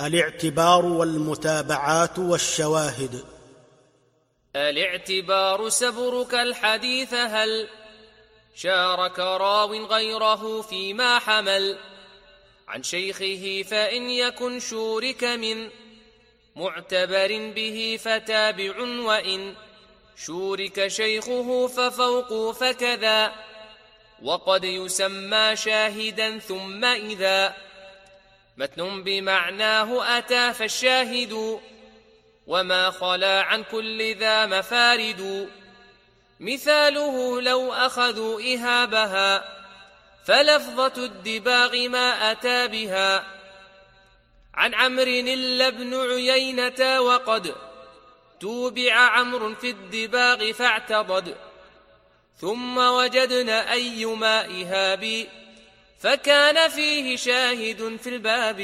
الاعتبار والمتابعات والشواهد. الاعتبار سبرك الحديث هل؟ شارك راو غيره فيما حمل. عن شيخه فإن يكن شورك من. معتبر به فتابع وإن. شورك شيخه ففوق فكذا. وقد يسمى شاهدا ثم إذا. متن بمعناه أتى فالشاهد وما خلا عن كل ذا مفارد. مثاله لو أخذوا إهابها فلفظة الدباغ ما أتى بها. عن عمرو إلا بن عيينة وقد توبع عمرو في الدباغ فاعتضد. ثم وجدنا أيما إهاب فكان فيه شاهد في الباب.